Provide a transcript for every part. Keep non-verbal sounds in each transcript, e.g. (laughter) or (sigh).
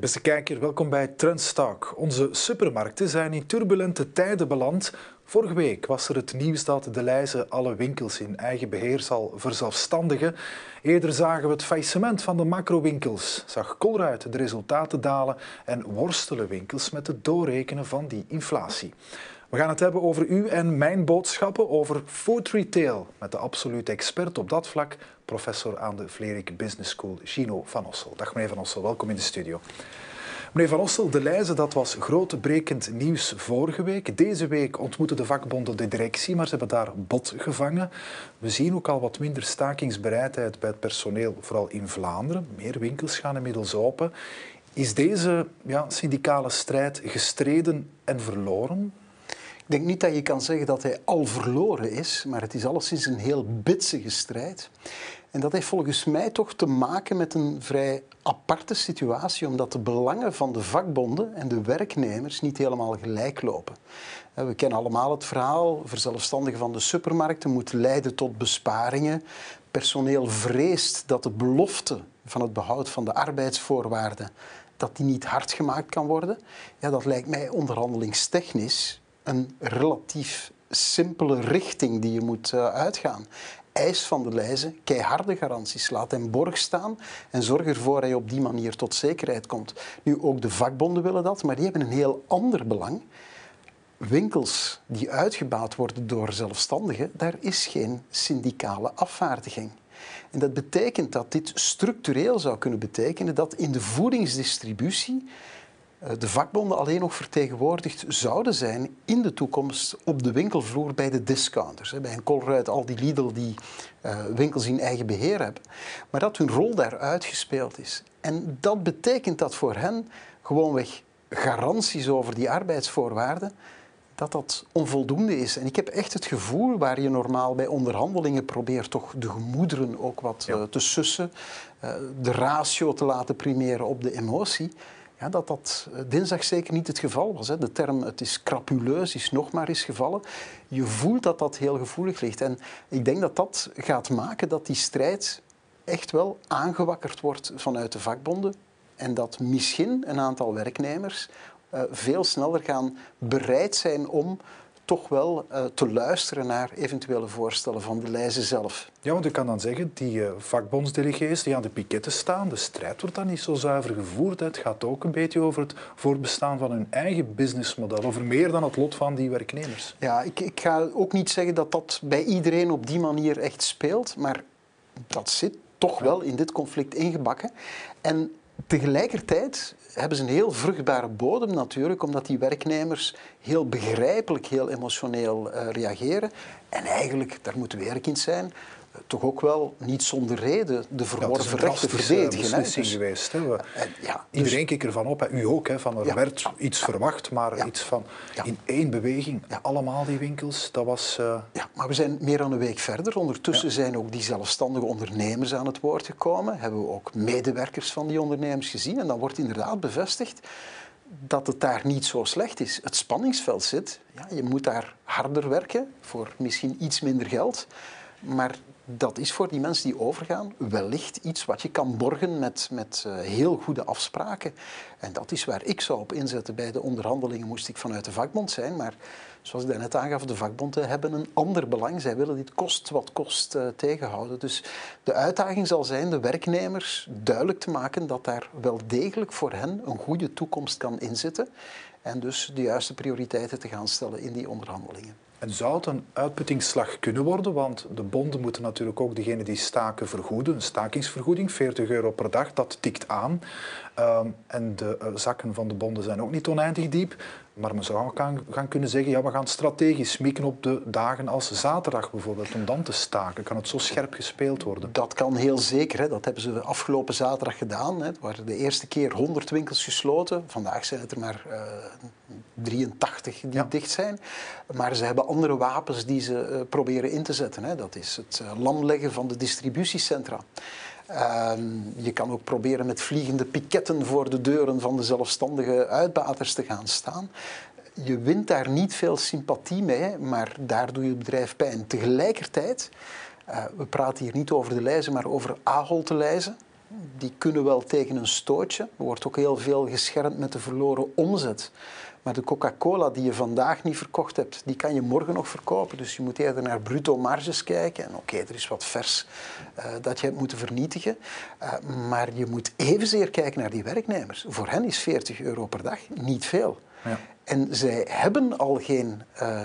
beste kijker, welkom bij Trendstalk. Onze supermarkten zijn in turbulente tijden beland. Vorige week was er het nieuws dat de Leijze alle winkels in eigen beheer zal verzelfstandigen. Eerder zagen we het faillissement van de macrowinkels, zag Colruyt de resultaten dalen en worstelen winkels met het doorrekenen van die inflatie. We gaan het hebben over u en mijn boodschappen, over food retail, met de absolute expert op dat vlak, professor aan de Vlerik Business School, Gino van Ossel. Dag meneer van Ossel, welkom in de studio. Meneer Van Ossel, de lijzen, dat was grootbrekend nieuws vorige week. Deze week ontmoeten de vakbonden de directie, maar ze hebben daar bot gevangen. We zien ook al wat minder stakingsbereidheid bij het personeel, vooral in Vlaanderen. Meer winkels gaan inmiddels open. Is deze ja, syndicale strijd gestreden en verloren? Ik denk niet dat je kan zeggen dat hij al verloren is, maar het is alleszins een heel bitsige strijd. En dat heeft volgens mij toch te maken met een vrij aparte situatie, omdat de belangen van de vakbonden en de werknemers niet helemaal gelijk lopen. We kennen allemaal het verhaal, verzelfstandigen van de supermarkten moet leiden tot besparingen. Personeel vreest dat de belofte van het behoud van de arbeidsvoorwaarden dat die niet hard gemaakt kan worden. Ja, dat lijkt mij onderhandelingstechnisch een relatief simpele richting die je moet uh, uitgaan. Eis van de lijzen keiharde garanties. Laat hem borg staan en zorg ervoor dat hij op die manier tot zekerheid komt. Nu, ook de vakbonden willen dat, maar die hebben een heel ander belang. Winkels die uitgebouwd worden door zelfstandigen, daar is geen syndicale afvaardiging. En dat betekent dat dit structureel zou kunnen betekenen dat in de voedingsdistributie eh, de vakbonden alleen nog vertegenwoordigd zouden zijn in de toekomst op de winkelvloer bij de discounters. Bij een Colruyt, al die Lidl die uh, winkels in eigen beheer hebben. Maar dat hun rol daar uitgespeeld is. En dat betekent dat voor hen gewoonweg garanties over die arbeidsvoorwaarden, dat dat onvoldoende is. En ik heb echt het gevoel, waar je normaal bij onderhandelingen probeert toch de gemoederen ook wat uh, te sussen, de ratio te laten primeren op de emotie ja, dat dat eh, dinsdag zeker niet het geval was. Hè. De term het is crapuleus is nog maar eens gevallen. Je voelt dat dat heel gevoelig ligt. En ik denk dat dat gaat maken dat die strijd echt wel aangewakkerd wordt vanuit de vakbonden. En dat misschien een aantal werknemers uh, veel sneller gaan bereid zijn om toch wel uh, te luisteren naar eventuele voorstellen van de lijzen zelf. Ja, want je kan dan zeggen, die uh, vakbondsdelegees die aan de piketten staan, de strijd wordt dan niet zo zuiver gevoerd. Het gaat ook een beetje over het voortbestaan van hun eigen businessmodel, over meer dan het lot van die werknemers. Ja, ik, ik ga ook niet zeggen dat dat bij iedereen op die manier echt speelt, maar dat zit toch wel in dit conflict ingebakken. En Tegelijkertijd hebben ze een heel vruchtbare bodem natuurlijk, omdat die werknemers heel begrijpelijk, heel emotioneel uh, reageren. En eigenlijk, daar moeten we eerlijk in zijn, toch ook wel niet zonder reden de verworven ja, rechten verdedigen. beslissing dus, geweest. Hè. We, en, ja, dus, Iedereen keek ervan op, hè. u ook, hè, van er ja, werd iets verwacht, maar iets van in één beweging, allemaal die winkels, dat was... Uh... Ja, maar we zijn meer dan een week verder. Ondertussen zijn ook die zelfstandige ondernemers aan het woord gekomen. Hebben we ook medewerkers van die ondernemers gezien. En dan wordt inderdaad bevestigd dat het daar niet zo slecht is. Het spanningsveld zit. Ja, je moet daar harder werken voor misschien iets minder geld. Maar dat is voor die mensen die overgaan wellicht iets wat je kan borgen met, met uh, heel goede afspraken. En dat is waar ik zou op inzetten. Bij de onderhandelingen moest ik vanuit de vakbond zijn, maar zoals ik net aangaf, de vakbonden hebben een ander belang. Zij willen dit kost wat kost uh, tegenhouden. Dus de uitdaging zal zijn de werknemers duidelijk te maken dat daar wel degelijk voor hen een goede toekomst kan inzitten. En dus de juiste prioriteiten te gaan stellen in die onderhandelingen. En zou het een uitputtingsslag kunnen worden? Want de bonden moeten natuurlijk ook degene die staken vergoeden. Een stakingsvergoeding, 40 euro per dag, dat tikt aan. Um, en de uh, zakken van de bonden zijn ook niet oneindig diep. Maar men zou gaan, gaan kunnen zeggen, ja, we gaan strategisch mikken op de dagen als zaterdag bijvoorbeeld, om dan te staken. Kan het zo scherp gespeeld worden? Dat kan heel zeker. Hè. Dat hebben ze afgelopen zaterdag gedaan. Hè. Er waren de eerste keer 100 winkels gesloten. Vandaag zijn het er maar uh, 83 die ja. dicht zijn. Maar ze hebben andere wapens die ze uh, proberen in te zetten. Hè. Dat is het uh, lamleggen van de distributiecentra. Ehm, je kan ook proberen met vliegende piketten voor de deuren van de zelfstandige uitbaters te gaan staan. Je wint daar niet veel sympathie mee, maar daar doe je het bedrijf pijn. Tegelijkertijd, uh, we praten hier niet over de lijzen, maar over Ahold te lijzen. die kunnen wel tegen een stootje. Er wordt ook heel veel geschermd met de verloren omzet. Maar de Coca-Cola die je vandaag niet verkocht hebt, die kan je morgen nog verkopen. Dus je moet eerder naar bruto marges kijken. En oké, er is wat vers uh, dat je hebt moeten vernietigen. Uh, maar je moet evenzeer kijken naar die werknemers. Voor hen is 40 euro per dag niet veel. Ja. En zij hebben al geen uh,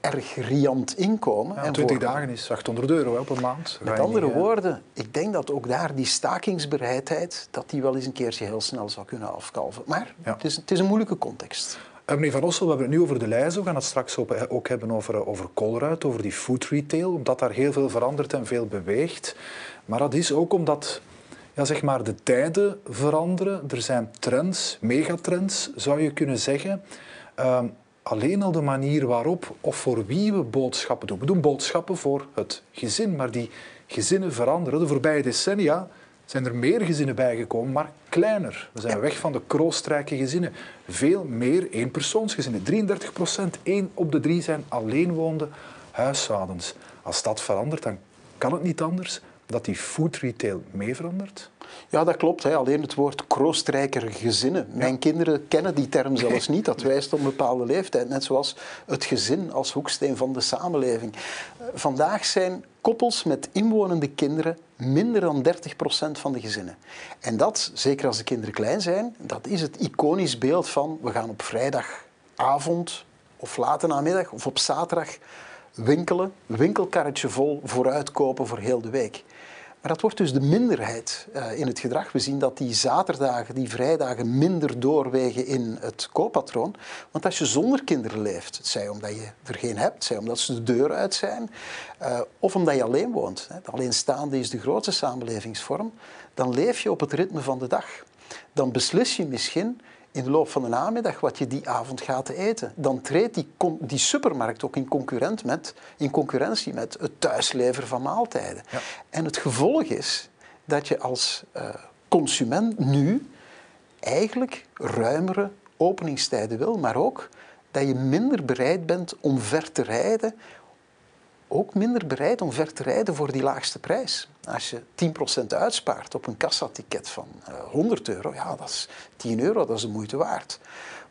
erg riant inkomen. Ja, 20 dagen is 800 euro een maand. Met andere woorden, ik denk dat ook daar die stakingsbereidheid, dat die wel eens een keertje heel snel zou kunnen afkalven. Maar ja. het, is, het is een moeilijke context. Uh, meneer Van Ossel, we hebben het nu over de lijst. We gaan het straks ook hebben over, eh, over Colruyt, over die food retail, omdat daar heel veel verandert en veel beweegt. Maar dat is ook omdat ja, zeg maar, de tijden veranderen. Er zijn trends, megatrends zou je kunnen zeggen. Um, alleen al de manier waarop of voor wie we boodschappen doen. We doen boodschappen voor het gezin, maar die gezinnen veranderen. De voorbije decennia zijn er meer gezinnen bijgekomen, maar kleiner. We zijn weg van de kroostrijke gezinnen. Veel meer eenpersoonsgezinnen. 33 procent, één op de drie zijn alleenwoonde huishoudens. Als dat verandert, dan kan het niet anders dat die food retail mee verandert? Ja, dat klopt. Hè. Alleen het woord kroostrijkere gezinnen. Mijn kinderen kennen die term zelfs (laughs) niet. Dat wijst op een bepaalde leeftijd. Net zoals het gezin als hoeksteen van de samenleving. Eh, vandaag zijn koppels met inwonende kinderen minder dan 30% van de gezinnen. En dat, zeker als de kinderen klein zijn, dat is het iconisch beeld van we gaan op vrijdagavond of late namiddag of op zaterdag winkelen, winkelkarretje vol vooruitkopen voor heel de week. Maar dat wordt dus de minderheid uh, in het gedrag. We zien dat die zaterdagen, die vrijdagen minder doorwegen in het kooppatroon. Want als je zonder kinderen leeft, zij omdat je er geen hebt, zij omdat ze de deur uit zijn, uh, of omdat je alleen woont, hè, alleenstaande is de grootste samenlevingsvorm, dan leef je op het ritme van de dag. Dan beslis je misschien in de loop van de namiddag wat je die avond gaat eten. Dan treedt die, die supermarkt ook in, concurrent met, in concurrentie met het thuisleveren van maaltijden. Ja. En het gevolg is dat je als uh, consument nu eigenlijk ruimere openingstijden wil, maar ook dat je minder bereid bent om ver te rijden ook minder bereid om ver te rijden voor die laagste prijs. Als je 10% uitspaart op een kassaticket van 100 eh, euro, ja, dat is 10 euro, dat is de moeite waard.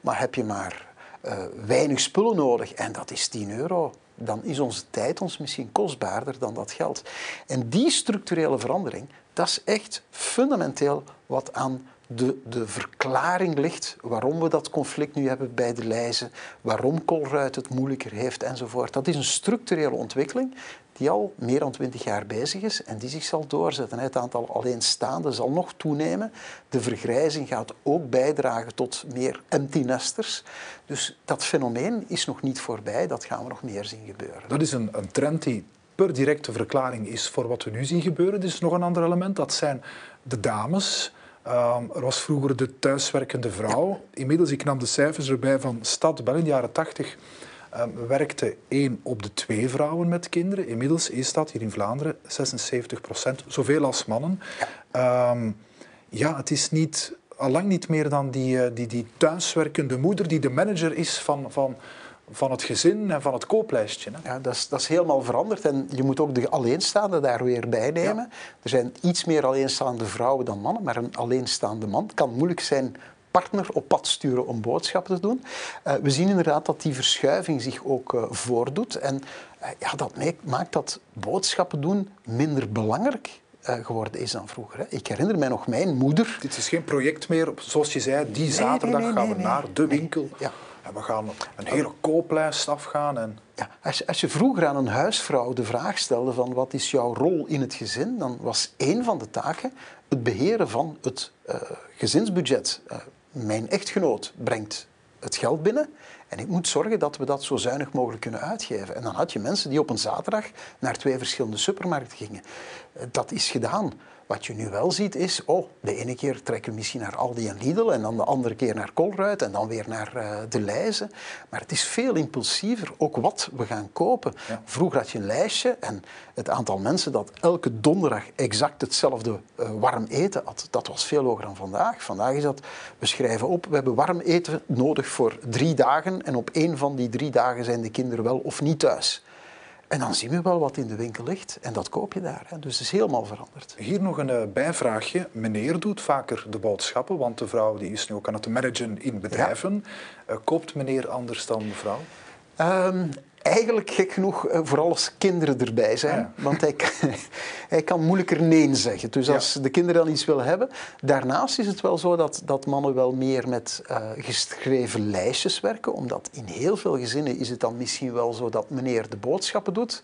Maar heb je maar uh, weinig spullen nodig en dat is 10 euro, dan is onze tijd ons misschien kostbaarder dan dat geld. En die structurele verandering, dat is echt fundamenteel wat aan de, de verklaring ligt waarom we dat conflict nu hebben bij de lijzen, waarom Colruyt het moeilijker heeft enzovoort. Dat is een structurele ontwikkeling die al meer dan twintig jaar bezig is en die zich zal doorzetten. Het aantal alleenstaanden zal nog toenemen. De vergrijzing gaat ook bijdragen tot meer empty nesters. Dus dat fenomeen is nog niet voorbij, dat gaan we nog meer zien gebeuren. Dat is een, een trend die per directe verklaring is voor wat we nu zien gebeuren. Er is nog een ander element, dat zijn de dames Um, er was vroeger de thuiswerkende vrouw. Inmiddels, ik nam de cijfers erbij van Stadbel in de jaren 80. Um, ehm, werkte één op de twee vrouwen met kinderen. Inmiddels is dat hier in Vlaanderen 76 procent, zoveel als mannen. Um, ja het is niet, allang niet meer dan die, eh, die, die thuiswerkende moeder die de manager is van, van, van het gezin en van het kooplijstje. Hè? Ja, dat is, dat is helemaal veranderd. En je moet ook de alleenstaande daar weer bij nemen. Er zijn iets meer alleenstaande vrouwen dan mannen, maar een alleenstaande man kan moeilijk zijn partner op pad sturen om boodschappen te doen. Uh, we zien inderdaad dat die verschuiving zich ook uh, voordoet. En uh, ja, dat maakt dat boodschappen doen minder belangrijk geworden is dan vroeger. Hè. Ik herinner mij nog mijn moeder. Dit is geen project meer, zoals je zei, die zaterdag nee, nee, nee, gaan we naar de winkel. Ja. We gaan een hele kooplijst afgaan. En... Ja, als, je, als je vroeger aan een huisvrouw de vraag stelde van wat is jouw rol in het gezin, dan was één van de taken het beheren van het uh, gezinsbudget. Uh, mijn echtgenoot brengt het geld binnen en ik moet zorgen dat we dat zo zuinig mogelijk kunnen uitgeven. En dan had je mensen die op een zaterdag naar twee verschillende supermarkten gingen. Uh, dat is gedaan. Wat je nu wel ziet is, oh, de ene keer trekken we misschien naar Aldi en Lidl en dan de andere keer naar Colruyt en dan weer naar uh, De Leize. Maar het is veel impulsiever, ook wat we gaan kopen. Vroeger had je een lijstje en het aantal mensen dat elke donderdag exact hetzelfde uh, warm eten had, dat was veel hoger dan vandaag. Vandaag is dat, we schrijven op, we hebben warm eten nodig voor drie dagen en op één van die drie dagen zijn de kinderen wel of niet thuis. En dan zien we wel wat in de winkel ligt en dat koop je daar. Hè. Dus het is helemaal veranderd. Hier nog een uh, bijvraagje. Meneer doet vaker de boodschappen, want de vrouw die is nu ook aan het managen in bedrijven. Ja. Uh, koopt meneer anders dan mevrouw? Um, eigenlijk gek genoeg uh, vooral als kinderen erbij zijn. Ja. Want hij, (laughs) hij kan moeilijker nee zeggen. Dus als ja. de kinderen dan iets willen hebben. Daarnaast is het wel zo dat, dat mannen wel meer met uh, geschreven lijstjes werken. Omdat in heel veel gezinnen is het dan misschien wel zo dat meneer de boodschappen doet.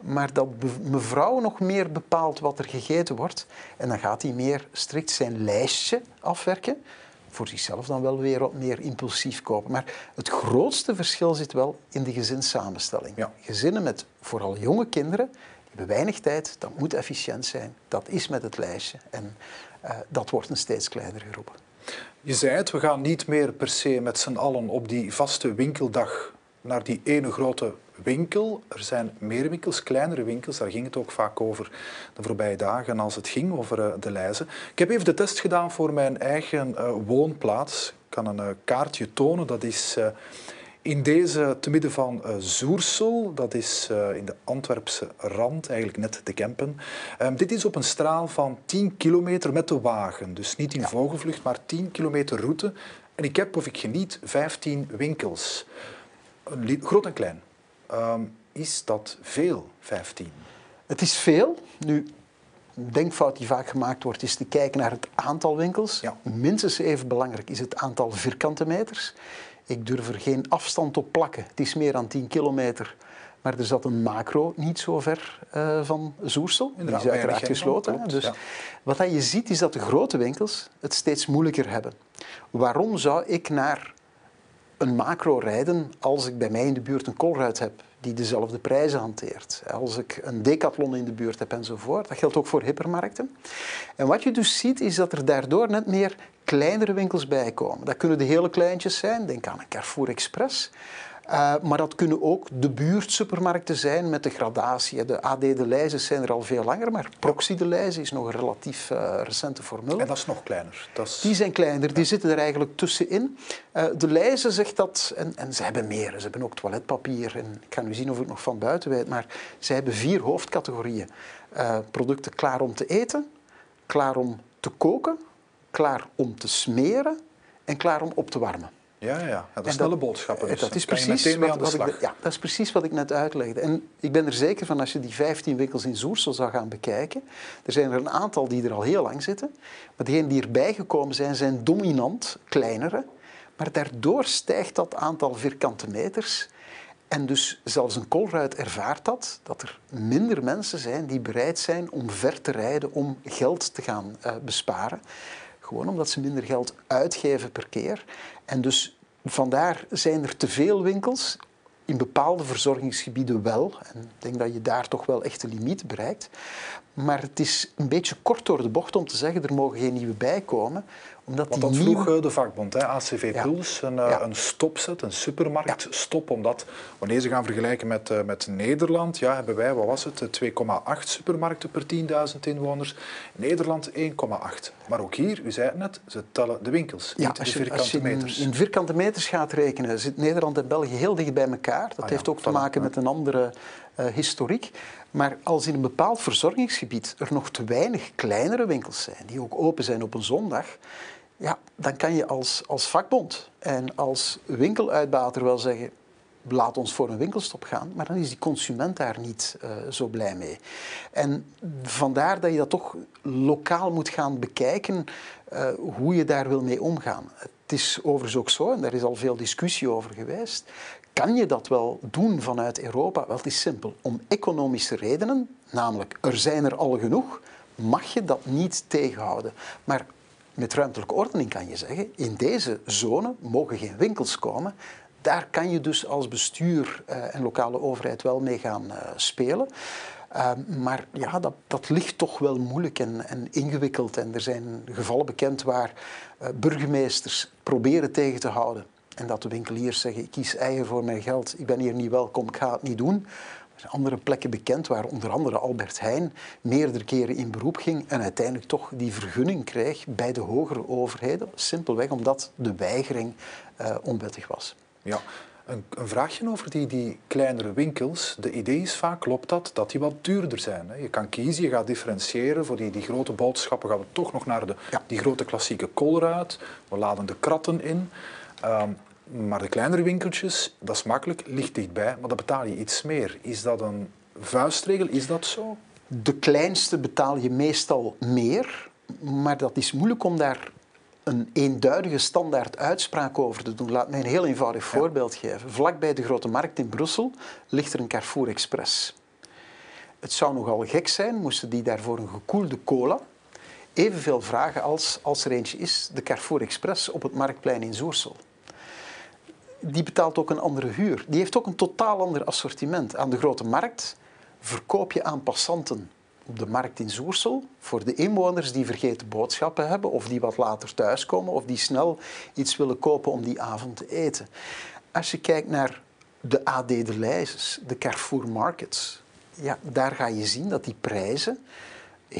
Maar dat mevrouw nog meer bepaalt wat er gegeten wordt. En dan gaat hij meer strikt zijn lijstje afwerken voor zichzelf dan wel weer wat meer impulsief kopen. Maar het grootste verschil zit wel in de gezinssamenstelling. Ja. Gezinnen met vooral jonge kinderen, die hebben weinig tijd, dat moet efficiënt zijn. Dat is met het lijstje. En uh, dat wordt een steeds kleinere groep. Je zei het, we gaan niet meer per se met z'n allen op die vaste winkeldag naar die ene grote winkel. Er zijn meer winkels, kleinere winkels. Daar ging het ook vaak over de voorbije dagen als het ging over uh, de lijzen. Ik heb even de test gedaan voor mijn eigen uh, woonplaats. Ik kan een uh, kaartje tonen. Dat is in deze te midden van Zoersel. Dat is in de Antwerpse rand, eigenlijk net de Kempen. Um, dit is op een straal van 10 kilometer met de wagen. Dus niet in ja. vogelvlucht, maar 10 kilometer route. En ik heb, of ik geniet, 15 winkels. Groot en klein. Um, is dat veel, 15? Het is veel. Nu, een denkfout die vaak gemaakt wordt, is te kijken naar het aantal winkels. Ja. Minstens even belangrijk is het aantal vierkante meters. Ik durf er geen afstand op plakken. Het is meer dan 10 kilometer. Maar er zat een macro niet zo ver uh, van Zoersel. Die is uiteraard gesloten. Klopt, dus ja. wat je ziet is dat de grote winkels het steeds moeilijker hebben. Waarom zou ik naar een macro rijden als ik bij mij in de buurt een Colruyt heb die dezelfde prijzen hanteert. Als ik een decathlon in de buurt heb enzovoort. Dat geldt ook voor hypermarkten. En wat je dus ziet is dat er daardoor net meer kleinere winkels bij komen. Dat kunnen de hele kleintjes zijn, denk aan een Carrefour Express. Uh, maar dat kunnen ook de buurtsupermarkten zijn met de gradatie. De AD de Leijzen zijn er al veel langer, maar Proxy de Leijzen is nog een relatief uh, recente formule. En dat is nog kleiner. Dat is... Die zijn kleiner, die zitten er eigenlijk tussenin. Uh, de Leijzen zegt dat, en, en ze hebben meer, ze hebben ook toiletpapier. En ik ga nu zien of ik nog van buiten weet, maar ze hebben vier hoofdcategorieën. producten klaar om te eten, klaar om te koken, klaar om te smeren en klaar om op te warmen. Ja, ja, ja. dat is snelle boodschappen. Dus. Dat, is precies wat, wat ik, ja, dat is precies wat ik net uitlegde. En ik ben er zeker van als je die 15 winkels in Zoersel zou gaan bekijken. Er zijn er een aantal die er al heel lang zitten. Maar degenen die erbij gekomen zijn, zijn dominant kleinere. Maar daardoor stijgt dat aantal vierkante meters. En dus zelfs een Colruyt ervaart dat, dat er minder mensen zijn die bereid zijn om ver te rijden om geld te gaan uh, besparen. Gewoon omdat ze minder geld uitgeven per keer. En dus vandaar zijn er te veel winkels. In bepaalde verzorgingsgebieden wel. En ik denk dat je daar toch wel echt de limiet bereikt. Maar het is een beetje kort door de bocht om te zeggen er mogen geen nieuwe bijkomen. Omdat Want dat nieuwe... vroeg de vakbond, hè, ACV Ja. Puls, een, Ja. een stopzet, een supermarktstop. Omdat, wanneer ze gaan vergelijken met, uh, met Nederland, ja, hebben wij, wat was het, eh, 2,8 supermarkten per 10.000 inwoners. Nederland 1,8. Maar ook hier, u zei het net, ze tellen de winkels, Ja, niet als de je, als vierkante je in, meters. in vierkante meters gaat rekenen, zit Nederland en België heel dicht bij elkaar. Dat Ah heeft ook te maken met een andere eh, historiek. Maar als in een bepaald verzorgingsgebied er nog te weinig kleinere winkels zijn, die ook open zijn op een zondag, ja, dan kan je als, als vakbond en als winkeluitbater wel zeggen, laat ons voor een winkelstop gaan, maar dan is die consument daar niet eh, zo blij mee. En vandaar dat je dat toch lokaal moet gaan bekijken, eh, hoe je daar wil mee omgaan. Het is overigens ook zo, en daar is al veel discussie over geweest, kan je dat wel doen vanuit Europa? Wel, het is simpel. Om economische redenen, namelijk er zijn er al genoeg, mag je dat niet tegenhouden. Maar met ruimtelijke ordening kan je zeggen, in deze zone mogen geen winkels komen. Daar kan je dus als bestuur eh, en lokale overheid wel mee gaan eh, spelen. Uh, maar ja, dat, dat ligt toch wel moeilijk en, en, ingewikkeld. En er zijn gevallen bekend waar burgemeesters proberen tegen te houden. En dat de winkeliers zeggen, ik kies eigen voor mijn geld, ik ben hier niet welkom, ik ga het niet doen. Er zijn andere plekken bekend waar onder andere Albert Heijn meerdere keren in beroep ging en uiteindelijk toch die vergunning kreeg bij de hogere overheden. Simpelweg omdat de weigering uh, onwettig was. Ja. Een, een, vraagje over die, die kleinere winkels. De idee is vaak, klopt dat, dat die wat duurder zijn. Hè? Je kan kiezen, je gaat differentiëren. Voor die, die grote boodschappen gaan we toch nog naar de, die grote klassieke kolruit. We laden de kratten in. Ehm, maar de kleinere winkeltjes, dat is makkelijk, ligt dichtbij, maar dan betaal je iets meer. Is dat een vuistregel? Is dat zo? De kleinste betaal je meestal meer, maar dat is moeilijk om daar een eenduidige standaard uitspraak over te doen. Laat mij een heel eenvoudig voorbeeld geven. Vlak bij de Grote Markt in Brussel ligt er een Carrefour Express. Het zou nogal gek zijn, moesten die daarvoor een gekoelde cola evenveel vragen als, als er eentje is, de Carrefour Express op het Marktplein in Zoersel. Die betaalt ook een andere huur. Die heeft ook een totaal ander assortiment. Aan de Grote Markt verkoop je aan passanten op de markt in Zoersel voor de inwoners die vergeten boodschappen hebben of die wat later thuiskomen of die snel iets willen kopen om die avond te eten. Als je kijkt naar de AD de Leizes, de Carrefour Markets, ja, daar ga je zien dat die prijzen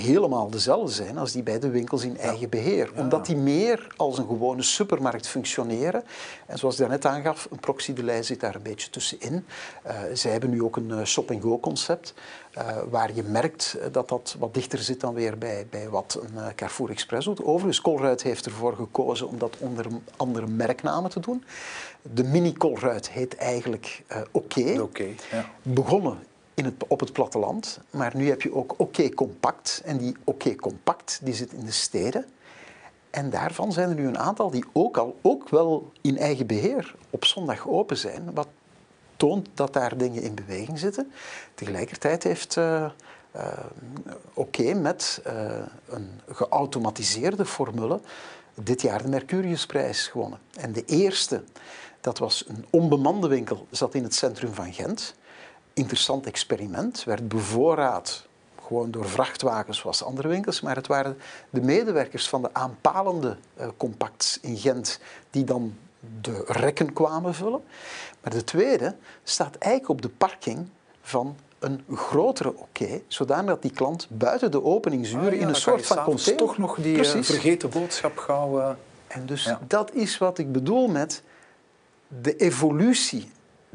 helemaal dezelfde zijn als die bij de winkels in eigen beheer. Omdat die meer als een gewone supermarkt functioneren. En zoals ik daarnet aangaf, een proxy zit daar een beetje tussenin. Uh, zij hebben nu ook een uh, shop-and-go concept. Uh, waar je merkt dat dat wat dichter zit dan weer bij, bij wat een Carrefour Express doet. Overigens, Colruyt heeft ervoor gekozen om dat onder andere merknamen te doen. De mini Colruyt heet eigenlijk Oké. Okay. Okay, ja. Begonnen in het, op het platteland. Maar nu heb je ook Oké Compact. En die Oké Compact die zit in de steden. En daarvan zijn er nu een aantal die ook al ook wel in eigen beheer op zondag open zijn. Wat toont dat daar dingen in beweging zitten. Tegelijkertijd heeft uh, Oké met uh, een geautomatiseerde formule dit jaar de Mercuriusprijs gewonnen. En de eerste, dat was een onbemande winkel, zat in het centrum van Gent interessant experiment. Werd bevoorraad gewoon door vrachtwagens zoals andere winkels, maar het waren de medewerkers van de aanpalende uh, compacts in Gent die dan de rekken kwamen vullen. Maar de tweede staat eigenlijk op de parking van een grotere oké, zodat die klant buiten de openingsuren ah, in een soort van container... toch nog die uh, vergeten boodschap gauw... Uh... En dus ja. dat is wat ik bedoel met de evolutie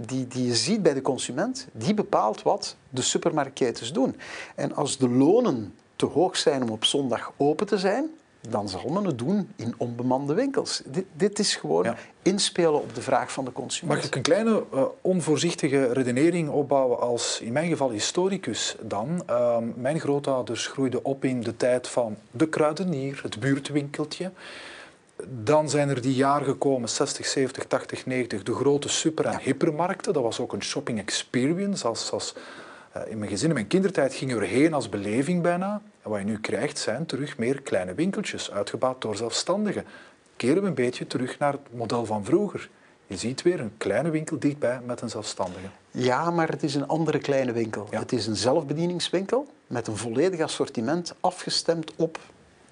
die, die je ziet bij de consument, die bepaalt wat de supermarktketens doen. En als de lonen te hoog zijn om op zondag open te zijn, dan zal men het doen in onbemande winkels. Dit, dit is gewoon inspelen op de vraag van de consument. Mag ik een kleine uh, onvoorzichtige redenering opbouwen als, in mijn geval, historicus dan? Uh, mijn grootouders groeiden op in de tijd van de kruidenier, het buurtwinkeltje. Dan zijn er die jaren gekomen, 60, 70, 80, 90, de grote super- en hypermarkten. Dat was ook een shopping experience. Als, als, uh, in mijn gezin, in mijn kindertijd gingen we erheen als beleving bijna. En wat je nu krijgt zijn terug meer kleine winkeltjes, uitgebouwd door zelfstandigen. Keren we een beetje terug naar het model van vroeger. Je ziet weer een kleine winkel dichtbij met een zelfstandige. Ja, maar het is een andere kleine winkel. Ja. Het is een zelfbedieningswinkel met een volledig assortiment afgestemd op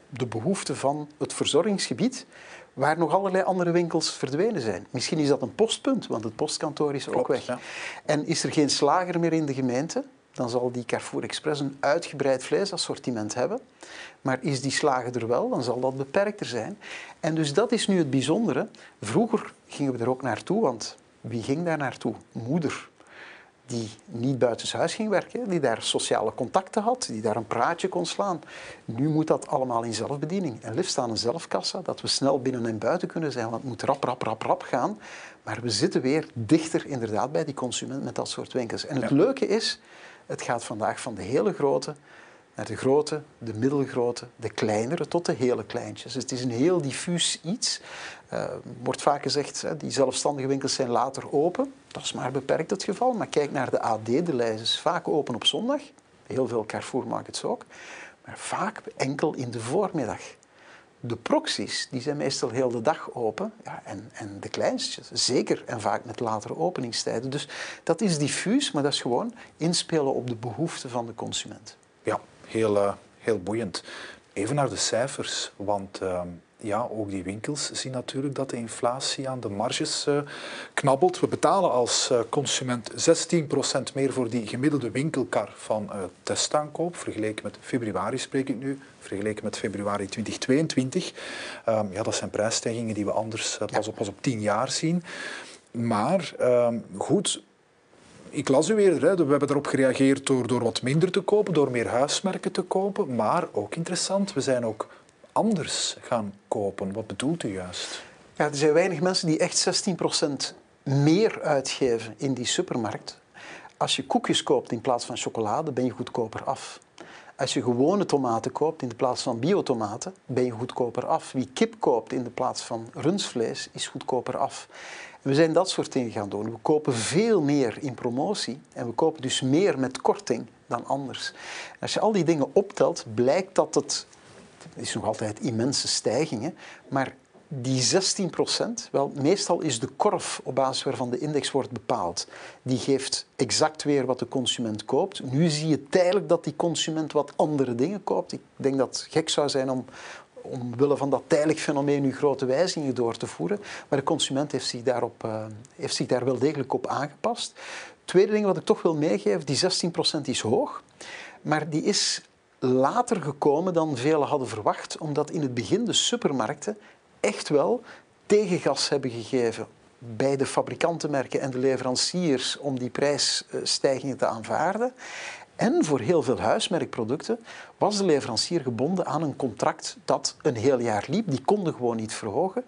de behoefte van het verzorgingsgebied, waar nog allerlei andere winkels verdwenen zijn. Misschien is dat een postpunt, want het postkantoor is Klopt, ook weg. Ja. En is er geen slager meer in de gemeente, dan zal die Carrefour Express een uitgebreid vleesassortiment hebben. Maar is die slager er wel, dan zal dat beperkter zijn. En dus dat is nu het bijzondere. Vroeger gingen we er ook naartoe, want wie ging daar naartoe? Moeder die niet buitenshuis ging werken, die daar sociale contacten had, die daar een praatje kon slaan. Nu moet dat allemaal in zelfbediening. En liefst aan een zelfkassa, dat we snel binnen en buiten kunnen zijn, want het moet rap, rap, rap, rap gaan. Maar we zitten weer dichter inderdaad bij die consument met dat soort winkels. En het leuke is, het gaat vandaag van de hele grote naar de grote, de middelgrote, de kleinere tot de hele kleintjes. Dus het is een heel diffuus iets. Uh, wordt vaak gezegd, hè, die zelfstandige winkels zijn later open. Dat is maar beperkt het geval. Maar kijk naar de AD, de lijst is vaak open op zondag. Heel veel Carrefour markets ook. Maar vaak enkel in de voormiddag. De proxies die zijn meestal heel de dag open. Ja, en, en de kleinstjes, zeker en vaak met latere openingstijden. Dus dat is diffuus, maar dat is gewoon inspelen op de behoeften van de consument. Heel, uh, heel boeiend. Even naar de cijfers, want uh, ja, ook die winkels zien natuurlijk dat de inflatie aan de marges uh, knabbelt. We betalen als uh, consument 16% meer voor die gemiddelde winkelkar van testaankoop, vergeleken met februari spreek ik nu, vergeleken met februari 2022. Um, ja, dat zijn prijsstijgingen die we anders pas, op, pas op 10 jaar zien. Maar ehm, goed, ik las u weer, hè, we hebben erop gereageerd door, door wat minder te kopen, door meer huismerken te kopen. Maar ook interessant, we zijn ook anders gaan kopen. Wat bedoelt u juist? Ja, er zijn weinig mensen die echt 16% meer uitgeven in die supermarkt. Als je koekjes koopt in plaats van chocolade, ben je goedkoper af. Als je gewone tomaten koopt in plaats van biotomaten, ben je goedkoper af. Wie kip koopt in plaats van rundvlees, is goedkoper af. We zijn dat soort dingen gaan doen. We kopen veel meer in promotie en we kopen dus meer met korting dan anders. als je al die dingen optelt, blijkt dat het, het is nog altijd immense stijgingen, maar die 16 procent, wel, meestal is de korf op basis waarvan de index wordt bepaald, die geeft exact weer wat de consument koopt. Nu zie je tijdelijk dat die consument wat andere dingen koopt. Ik denk dat het gek zou zijn om, omwille van dat tijdelijk fenomeen nu grote wijzigingen door te voeren. Maar de consument heeft zich, daarop, uh, heeft zich daar wel degelijk op aangepast. Tweede ding wat ik toch wil meegeven, die 16% is hoog, maar die is later gekomen dan velen hadden verwacht, omdat in het begin de supermarkten echt wel tegengas hebben gegeven bij de fabrikantenmerken en de leveranciers om die prijsstijgingen te aanvaarden. En voor heel veel huismerkproducten was de leverancier gebonden aan een contract dat een heel jaar liep. Die konden gewoon niet verhogen.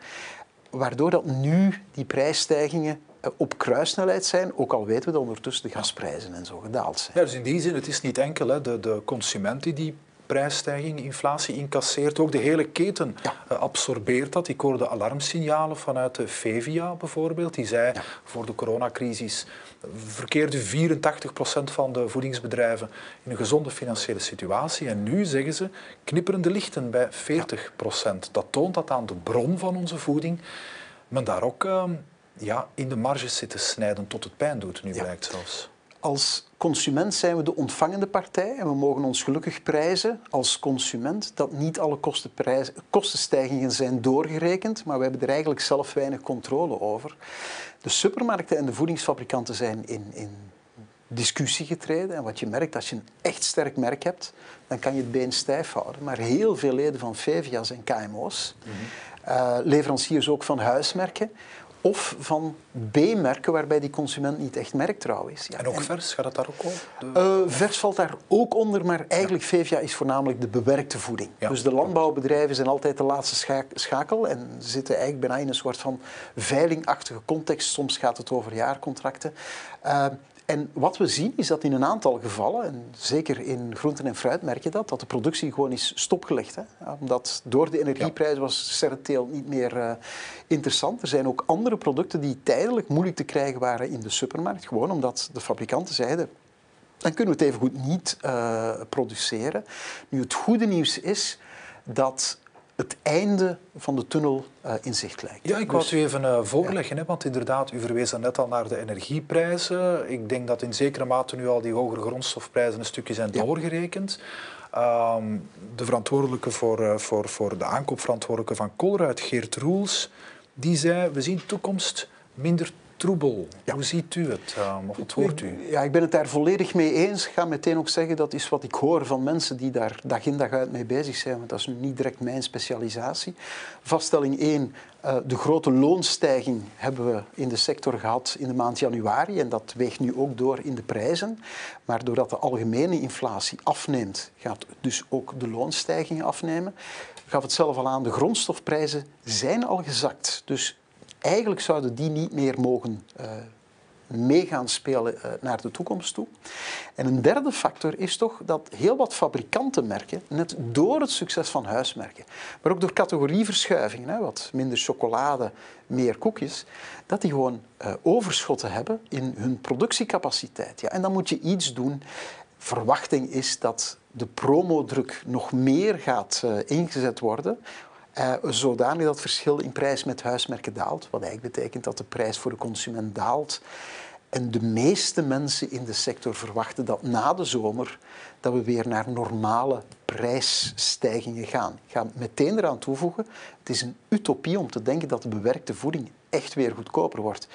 Waardoor dat nu die prijsstijgingen eh, op kruissnelheid zijn, ook al weten we dat ondertussen de gasprijzen en zo gedaald zijn. Ja, dus in die zin, het is niet enkel hè, de, de consument die die prijsstijging, inflatie incasseert. Ook de hele keten eh, absorbeert dat. Ik hoorde alarmsignalen vanuit de Fevia bijvoorbeeld. Die zei voor de coronacrisis verkeerde 84% van de voedingsbedrijven in een gezonde financiële situatie. En nu zeggen ze knipperende lichten bij 40%. Dat toont dat aan de bron van onze voeding men daar ook uh, ja, in de marges zit te snijden tot het pijn doet, nu blijkt zelfs. Als consument zijn we de ontvangende partij en we mogen ons gelukkig prijzen als consument dat niet alle kostenstijgingen zijn doorgerekend, maar we hebben er eigenlijk zelf weinig controle over. De supermarkten en de voedingsfabrikanten zijn in, in discussie getreden. En wat je merkt, als je een echt sterk merk hebt, dan kan je het been stijf houden. Maar heel veel leden van FEVIA zijn KMO's, mm uh, leveranciers ook van huismerken of van B-merken waarbij die consument niet echt merktrouw is. Ja, en ook vers, gaat dat daar ook onder? Uh, vers valt daar ook onder, maar eigenlijk ja. VVA is voornamelijk de bewerkte voeding. dus de landbouwbedrijven zijn altijd de laatste schakel en zitten eigenlijk bijna in een soort van veilingachtige context. Soms gaat het over jaarcontracten. Uh, en wat we zien is dat in een aantal gevallen, en zeker in groenten en fruit merk je dat, dat de productie gewoon is stopgelegd. Hè? Omdat door de energieprijs was serreteel niet meer uh, interessant. Er zijn ook andere producten die tijdelijk moeilijk te krijgen waren in de supermarkt. Gewoon omdat de fabrikanten zeiden, dan kunnen we het even goed niet uh, produceren. Nu, het goede nieuws is dat het einde van de tunnel uh, in zicht lijkt. Ja, ik wou het u even uh, voorleggen, hè, want inderdaad, u verwees net al naar de energieprijzen. Ik denk dat in zekere mate nu al die hogere grondstofprijzen een stukje zijn doorgerekend. Um, de verantwoordelijke voor, uh, voor, voor de aankoopverantwoordelijke van Colruyt, Geert Roels, die zei, we zien toekomst minder troebel. Hoe ziet u het? Um, of wat hoort u? Ja, ik ben het daar volledig mee eens. Ik ga meteen ook zeggen dat is wat ik hoor van mensen die daar dag in dag uit mee bezig zijn. Want dat is nu niet direct mijn specialisatie. Vaststelling 1. Uh, de grote loonstijging hebben we in de sector gehad in de maand januari. En dat weegt nu ook door in de prijzen. Maar doordat de algemene inflatie afneemt, gaat dus ook de loonstijging afnemen. Ik gaf het zelf al aan, de grondstofprijzen zijn al gezakt. Dus eigenlijk zouden die niet meer mogen uh, meegaan spelen uh, naar de toekomst toe. En een derde factor is toch dat heel wat fabrikanten merken, net door het succes van huismerken, maar ook door categorieverschuivingen, hè, wat minder chocolade, meer koekjes, dat die gewoon uh, overschotten hebben in hun productiecapaciteit. Ja, en dan moet je iets doen. Verwachting is dat de promodruk nog meer gaat ingezet worden uh, zodanig dat het verschil in prijs met huismerken daalt. Wat eigenlijk betekent dat de prijs voor de consument daalt. En de meeste mensen in de sector verwachten dat na de zomer dat we weer naar normale prijsstijgingen gaan. Ik ga meteen eraan toevoegen, het is een utopie om te denken dat de bewerkte voeding echt weer goedkoper wordt.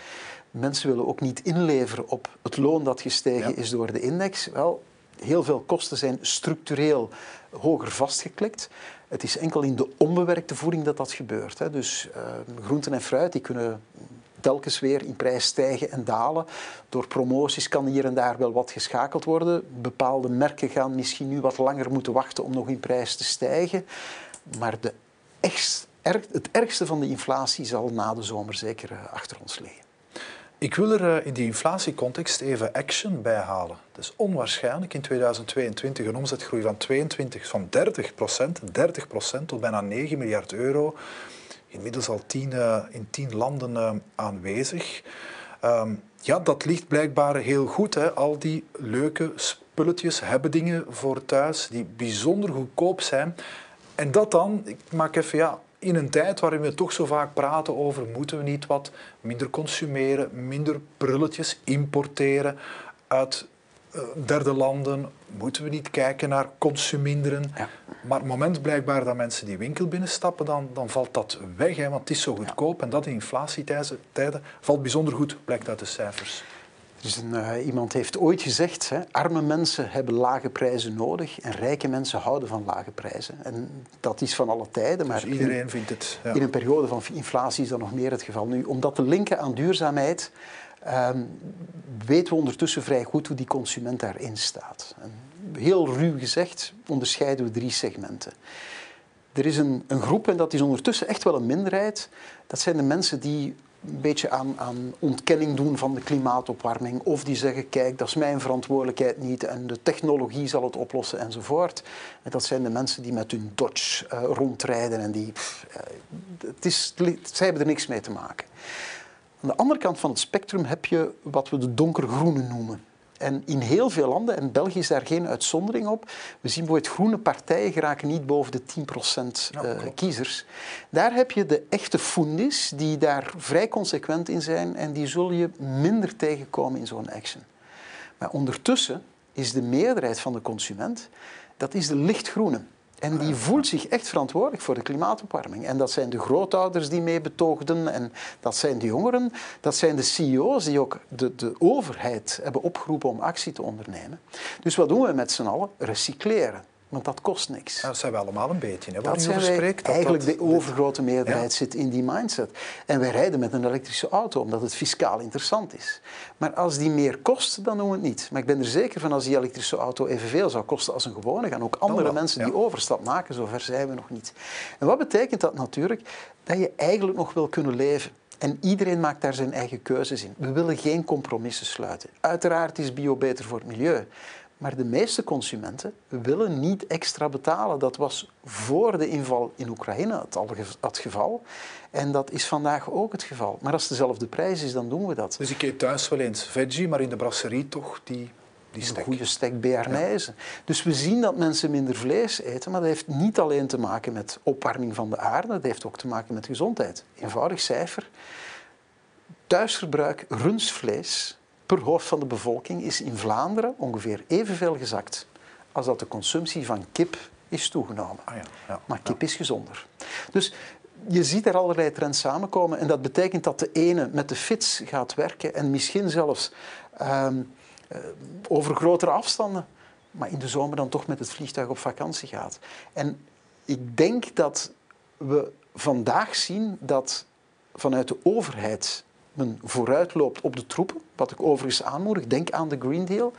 Mensen willen ook niet inleveren op het loon dat gestegen is door de index. Wel, heel veel kosten zijn structureel hoger vastgeklikt. Het is enkel in de onbewerkte voeding dat dat gebeurt. Hè. Dus uh, groenten en fruit die kunnen telkens weer in prijs stijgen en dalen. Door promoties kan hier en daar wel wat geschakeld worden. Bepaalde merken gaan misschien nu wat langer moeten wachten om nog in prijs te stijgen. Maar de echt, het ergste van de inflatie zal na de zomer zeker eh, achter ons liggen. Ik wil er eh, in die inflatiecontext even action bij halen. Het is onwaarschijnlijk in 2022 een omzetgroei van 22, van 30 procent, 30 procent tot bijna 9 miljard euro. Inmiddels al tien, uh, in tien landen uh, aanwezig. Um, ja, dat ligt blijkbaar heel goed. Hè. Al die leuke spulletjes hebben dingen voor thuis die bijzonder goedkoop zijn. En dat dan, ik maak even ja, in een tijd waarin we toch zo vaak praten over moeten we niet wat minder consumeren, minder prulletjes importeren uit uh, derde landen, moeten we niet kijken naar consuminderen. Ja. Maar het moment blijkbaar dat mensen die winkel binnenstappen, dan, dan valt dat weg, hè, want het is zo goedkoop. Ja. En dat in inflatietijden valt bijzonder goed, blijkt uit de cijfers. Dus een, uh, iemand heeft ooit gezegd, hè, arme mensen hebben lage prijzen nodig en rijke mensen houden van lage prijzen. En dat is van alle tijden. Maar dus iedereen in, vindt het. Ja. In een periode van inflatie is dat nog meer het geval. Nu, om dat te linken aan duurzaamheid, um, weten we ondertussen vrij goed hoe die consument daarin staat. En heel ruw gezegd onderscheiden we drie segmenten. Er is een, een groep, en dat is ondertussen echt wel een minderheid, dat zijn de mensen die een beetje aan, aan, ontkenning doen van de klimaatopwarming. Of die zeggen, kijk, dat is mijn verantwoordelijkheid niet en de technologie zal het oplossen enzovoort. En dat zijn de mensen die met hun Dodge uh, rondrijden en die... Uh, het is, zij hebben er niks mee te maken. Aan de andere kant van het spectrum heb je wat we de donkergroene noemen. En in heel veel landen, en België is daar geen uitzondering op, we zien bijvoorbeeld groene partijen geraken niet boven de 10% uh, uh, kiezers. Daar heb je de echte fundis die daar vrij consequent in zijn en die zul je minder tegenkomen in zo'n action. Maar ondertussen is de meerderheid van de consument, dat is de lichtgroene. En die voelt zich echt verantwoordelijk voor de klimaatopwarming. En dat zijn de grootouders die mee betoogden, en dat zijn de jongeren, dat zijn de CEO's die ook de, de overheid hebben opgeroepen om actie te ondernemen. Dus wat doen we met z'n allen? Recycleren. Want dat kost niks. Dat zijn we allemaal een beetje. Hè, dat zijn wij, dat eigenlijk dat, de overgrote meerderheid ja. zit in die mindset. En wij rijden met een elektrische auto omdat het fiscaal interessant is. Maar als die meer kost, dan doen we het niet. Maar ik ben er zeker van als die elektrische auto evenveel zou kosten als een gewone, gaan ook andere mensen die overstap maken. Zover zijn we nog niet. En wat betekent dat natuurlijk? Dat je eigenlijk nog wil kunnen leven. En iedereen maakt daar zijn eigen keuzes in. We willen geen compromissen sluiten. Uiteraard is bio beter voor het milieu. Maar de meeste consumenten willen niet extra betalen. Dat was voor de inval in Oekraïne het al het geval. En dat is vandaag ook het geval. Maar als het dezelfde prijs is, dan doen we dat. Dus ik eet thuis wel eens veggie, maar in de brasserie toch die. Een goede stek bearnaise. Ja. Dus we zien dat mensen minder vlees eten, maar dat heeft niet alleen te maken met opwarming van de aarde, dat heeft ook te maken met gezondheid. Eenvoudig cijfer. Thuisverbruik rundvlees per hoofd van de bevolking is in Vlaanderen ongeveer evenveel gezakt als dat de consumptie van kip is toegenomen. Ah ja, ja, maar kip is gezonder. Dus je ziet er allerlei trends samenkomen en dat betekent dat de ene met de fiets gaat werken en misschien zelfs um, uh, over grotere afstanden, maar in de zomer dan toch met het vliegtuig op vakantie gaat. En ik denk dat we vandaag zien dat vanuit de overheid men vooruitloopt op de troepen, wat ik overigens aanmoedig, denk aan de Green Deal,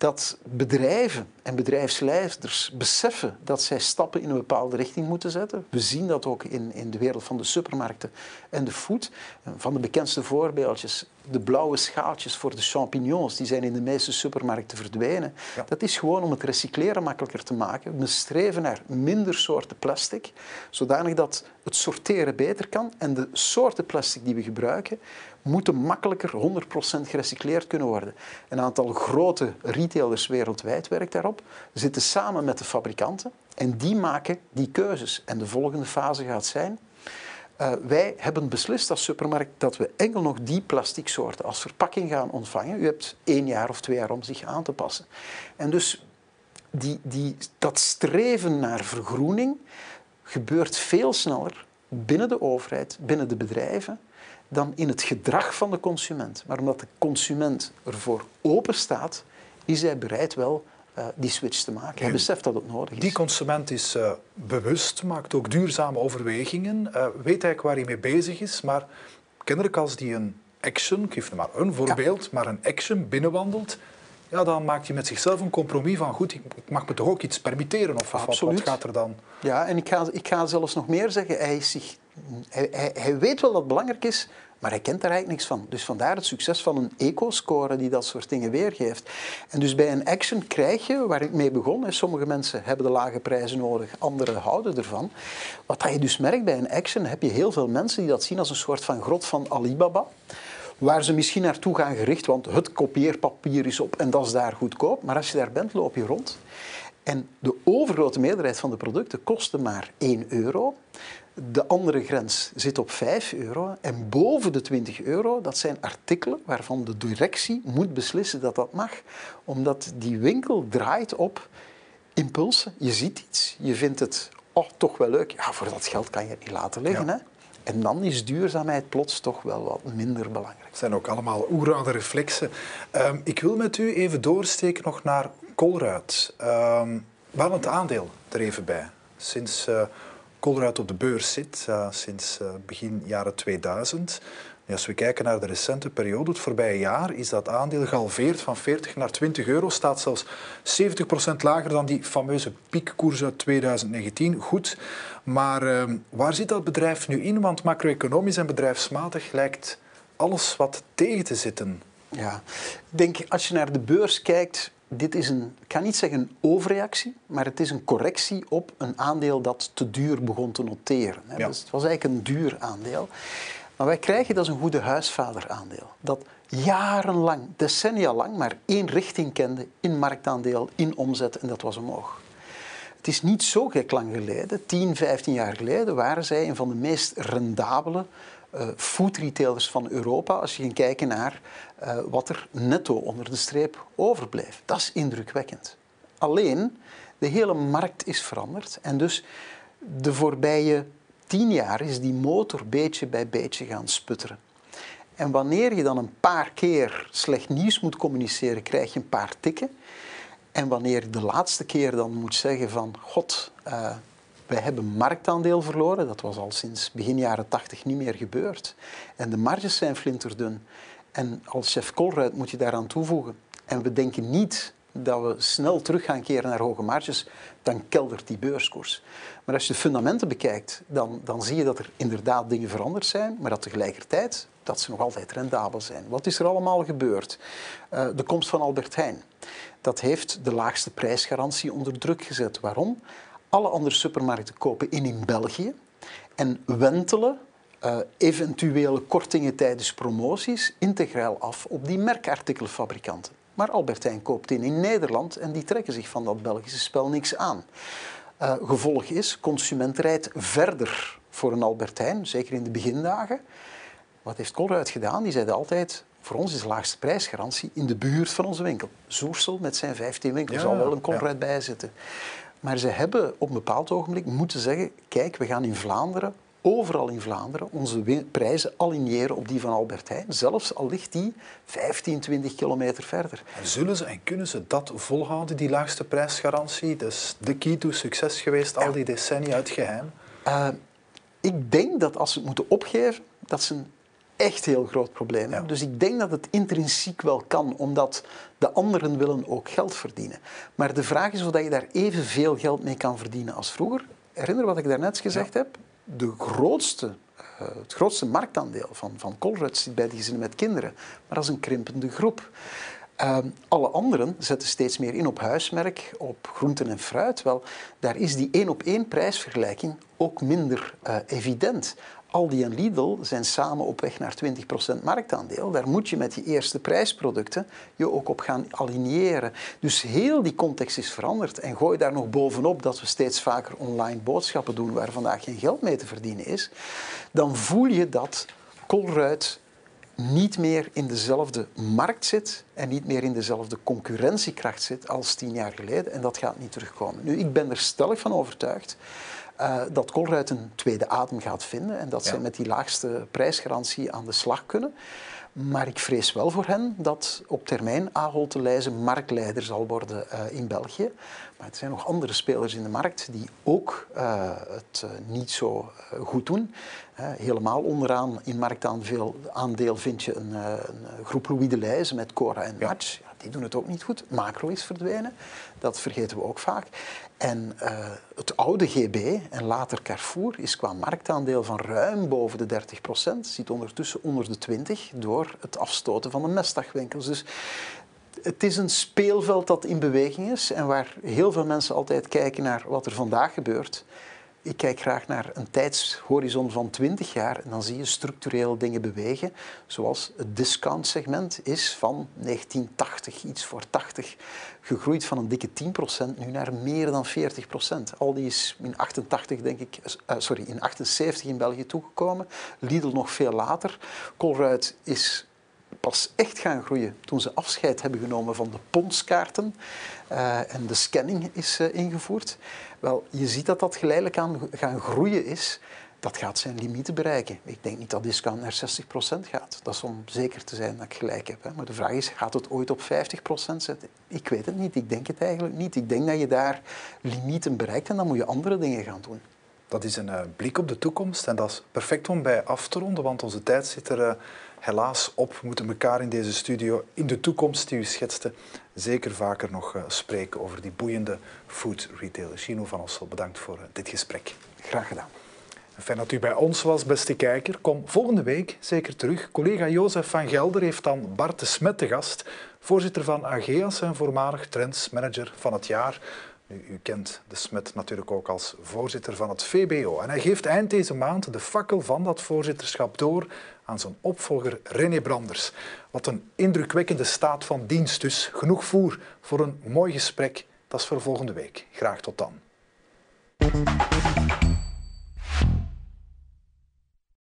dat bedrijven en bedrijfsleiders beseffen dat zij stappen in een bepaalde richting moeten zetten. We zien dat ook in, in de wereld van de supermarkten en de food. Van de bekendste voorbeeldjes, de blauwe schaaltjes voor de champignons, die zijn in de meeste supermarkten verdwenen. Ja. Dat is gewoon om het recycleren makkelijker te maken. We streven naar minder soorten plastic, zodanig dat het sorteren beter kan. En de soorten plastic die we gebruiken, moeten makkelijker 100% gerecycleerd kunnen worden. Een aantal grote retailers wereldwijd werkt daarop, zitten samen met de fabrikanten en die maken die keuzes. En de volgende fase gaat zijn, uh, wij hebben beslist als supermarkt dat we enkel nog die plastic soorten als verpakking gaan ontvangen. U hebt één jaar of twee jaar om zich aan te passen. En dus die, die, dat streven naar vergroening gebeurt veel sneller binnen de overheid, binnen de bedrijven, dan in het gedrag van de consument. Maar omdat de consument ervoor open staat, is hij bereid wel uh, die switch te maken. Hij beseft dat het nodig is. Die consument is uh, bewust, maakt ook duurzame overwegingen, uh, weet eigenlijk waar hij mee bezig is, maar kennelijk als die een Action, ik geef maar een voorbeeld, maar een Action binnenwandelt, ja, dan maakt hij met zichzelf een compromis van goed, ik mag me toch ook iets permitteren of, of wat, wat, gaat er dan? Ja, en ik ga, ik ga zelfs nog meer zeggen, hij, is zich, hij, weet wel dat het belangrijk is, maar hij kent daar eigenlijk niks van. Dus vandaar het succes van een eco-score die dat soort dingen weergeeft. En dus bij een action krijg je, waar ik mee begon, sommige mensen hebben de lage prijzen nodig, anderen houden ervan. Wat je dus merkt bij een action, heb je heel veel mensen die dat zien als een soort van grot van Alibaba waar ze misschien naartoe gaan gericht, want het kopieerpapier is op en dat is daar goedkoop. Maar als je daar bent, loop je rond. En de overgrote meerderheid van de producten kosten maar 1 euro. De andere grens zit op 5 euro. En boven de 20 euro, dat zijn artikelen waarvan de directie moet beslissen dat dat mag. Omdat die winkel draait op impulsen. Je ziet iets, je vindt het oh, toch wel leuk. Ja, voor dat geld kan je het niet laten liggen. Hè? En dan is duurzaamheid plots toch wel wat minder belangrijk. Het zijn ook allemaal oeroude reflexen. Ehm, ik wil met u even doorsteken nog naar Colruyt. Um, wel het aandeel er even bij. Sinds uh, Colruyt op de beurs zit, uh, sinds uh, begin jaren 2000, als we kijken naar de recente periode, het voorbije jaar, is dat aandeel gehalveerd van 40 naar 20 euro. Staat zelfs 70% lager dan die fameuze piekkoers uit 2019. Goed, maar uh, waar zit dat bedrijf nu in? Want macro-economisch en bedrijfsmatig lijkt alles wat tegen te zitten. Ja, ik denk als je naar de beurs kijkt, dit is een, ik kan niet zeggen een overreactie, maar het is een correctie op een aandeel dat te duur begon te noteren. Ja. Dus het was eigenlijk een duur aandeel. Maar wij krijgen dat is een goede huisvaderaandeel. Dat jarenlang, decennia lang, maar één richting kende in marktaandeel, in omzet en dat was omhoog. Het is niet zo gek lang geleden, 10, 15 jaar geleden, waren zij een van de meest rendabele uh, food retailers van Europa. Als je ging kijken naar uh, wat er netto onder de streep overbleef. Dat is indrukwekkend. Alleen, de hele markt is veranderd en dus de voorbije tien jaar is die motor beetje bij beetje gaan sputteren. En wanneer je dan een paar keer slecht nieuws moet communiceren, krijg je een paar tikken. En wanneer je de laatste keer dan moet zeggen van... God, uh, wij hebben marktaandeel verloren. Dat was al sinds begin jaren tachtig niet meer gebeurd. En de marges zijn flinterdun. En als chef Colruyt moet je daaraan toevoegen. En we denken niet dat we snel terug gaan keren naar hoge marges, dan keldert die beurskoers. Maar als je de fundamenten bekijkt, dan, dan zie je dat er inderdaad dingen veranderd zijn, maar dat tegelijkertijd dat ze nog altijd rendabel zijn. Wat is er allemaal gebeurd? Uh, de komst van Albert Heijn. Dat heeft de laagste prijsgarantie onder druk gezet. Waarom? Alle andere supermarkten kopen in in België en wentelen uh, eventuele kortingen tijdens promoties integraal af op die merkartikelfabrikanten. Maar Albert Heijn koopt in in Nederland en die trekken zich van dat Belgische spel niks aan. Uh, gevolg is, consument rijdt verder voor een Albert Heijn, zeker in de begindagen. Wat heeft Colruyt gedaan? Die zeiden altijd, voor ons is de laagste prijsgarantie in de buurt van onze winkel. Zoersel met zijn 15 winkels ja, zal wel een Colruyt ja. bij zitten. Maar ze hebben op een bepaald ogenblik moeten zeggen, kijk, we gaan in Vlaanderen overal in Vlaanderen onze prijzen aligneren op die van Albert Heijn, zelfs al ligt die 15, 20 kilometer verder. En zullen ze en kunnen ze dat volhouden, die laagste prijsgarantie? Dat is de key to succes geweest, al die decennia uit geheim. Uh, ik denk dat als ze het moeten opgeven, dat ze een echt heel groot probleem hebben. Ja. Dus ik denk dat het intrinsiek wel kan, omdat de anderen willen ook geld verdienen. Maar de vraag is of je daar evenveel geld mee kan verdienen als vroeger. Herinner wat ik daarnet gezegd ja. heb? De grootste, uh, het grootste marktaandeel van, van Colruyt zit bij die gezinnen met kinderen, maar dat is een krimpende groep. Uh, alle anderen zetten steeds meer in op huismerk, op groenten en fruit. Wel, daar is die één op één prijsvergelijking ook minder uh, evident. Aldi en Lidl zijn samen op weg naar 20% marktaandeel. Daar moet je met die eerste prijsproducten je ook op gaan aligneren. Dus heel die context is veranderd. En gooi daar nog bovenop dat we steeds vaker online boodschappen doen waar vandaag geen geld mee te verdienen is. Dan voel je dat Colruyt niet meer in dezelfde markt zit en niet meer in dezelfde concurrentiekracht zit als tien jaar geleden. En dat gaat niet terugkomen. Nu, ik ben er stellig van overtuigd uh, dat Colruyt een tweede adem gaat vinden en dat ja. ze met die laagste prijsgarantie aan de slag kunnen. Maar ik vrees wel voor hen dat op termijn Ahold Delhaize marktleider zal worden uh, in België. Maar er zijn nog andere spelers in de markt die ook uh, het uh, niet zo goed doen. helemaal onderaan in marktaandeel vind je een, een groep Louis Delhaize met Cora en Match. Ja. Die doen het ook niet goed. Macro is verdwenen. Dat vergeten we ook vaak. En uh, het oude GB en later Carrefour is qua marktaandeel van ruim boven de 30 procent, zit ondertussen onder de 20 door het afstoten van de mestdagwinkels. Dus het is een speelveld dat in beweging is en waar heel veel mensen altijd kijken naar wat er vandaag gebeurt. Ik kijk graag naar een tijdshorizon van 20 jaar en dan zie je structureel dingen bewegen, zoals het discount-segment is van 1980, iets voor 80, gegroeid van een dikke 10% nu naar meer dan 40%. Aldi is in 88, denk ik, uh, sorry, in 78 in België toegekomen, Lidl nog veel later. Colruyt is pas echt gaan groeien toen ze afscheid hebben genomen van de ponskaarten uh, en de scanning is uh, ingevoerd. Wel, je ziet dat dat geleidelijk aan gaan groeien is. Dat gaat zijn limieten bereiken. Ik denk niet dat discount naar 60% gaat. Dat is om zeker te zijn dat ik gelijk heb. Hè. Maar de vraag is, gaat het ooit op 50% zetten? Ik weet het niet. Ik denk het eigenlijk niet. Ik denk dat je daar limieten bereikt en dan moet je andere dingen gaan doen. Dat is een uh, blik op de toekomst en dat is perfect om bij af te ronden, want onze tijd zit er helaas op. We moeten elkaar in deze studio in de toekomst die u schetste zeker vaker nog uh, spreken over die boeiende food retailer. Chino van Ossel, bedankt voor dit gesprek. Graag gedaan. Fijn dat u bij ons was, beste kijker. Kom volgende week zeker terug. Collega Jozef van Gelder heeft dan Bart de Smet te gast, voorzitter van AGEAS en voormalig trendsmanager van het jaar. U, kent de Smet natuurlijk ook als voorzitter van het VBO. En hij geeft eind deze maand de fakkel van dat voorzitterschap door aan zijn opvolger René Branders. Wat een indrukwekkende staat van dienst dus. Genoeg voer voor een mooi gesprek. Dat is voor volgende week. Graag tot dan.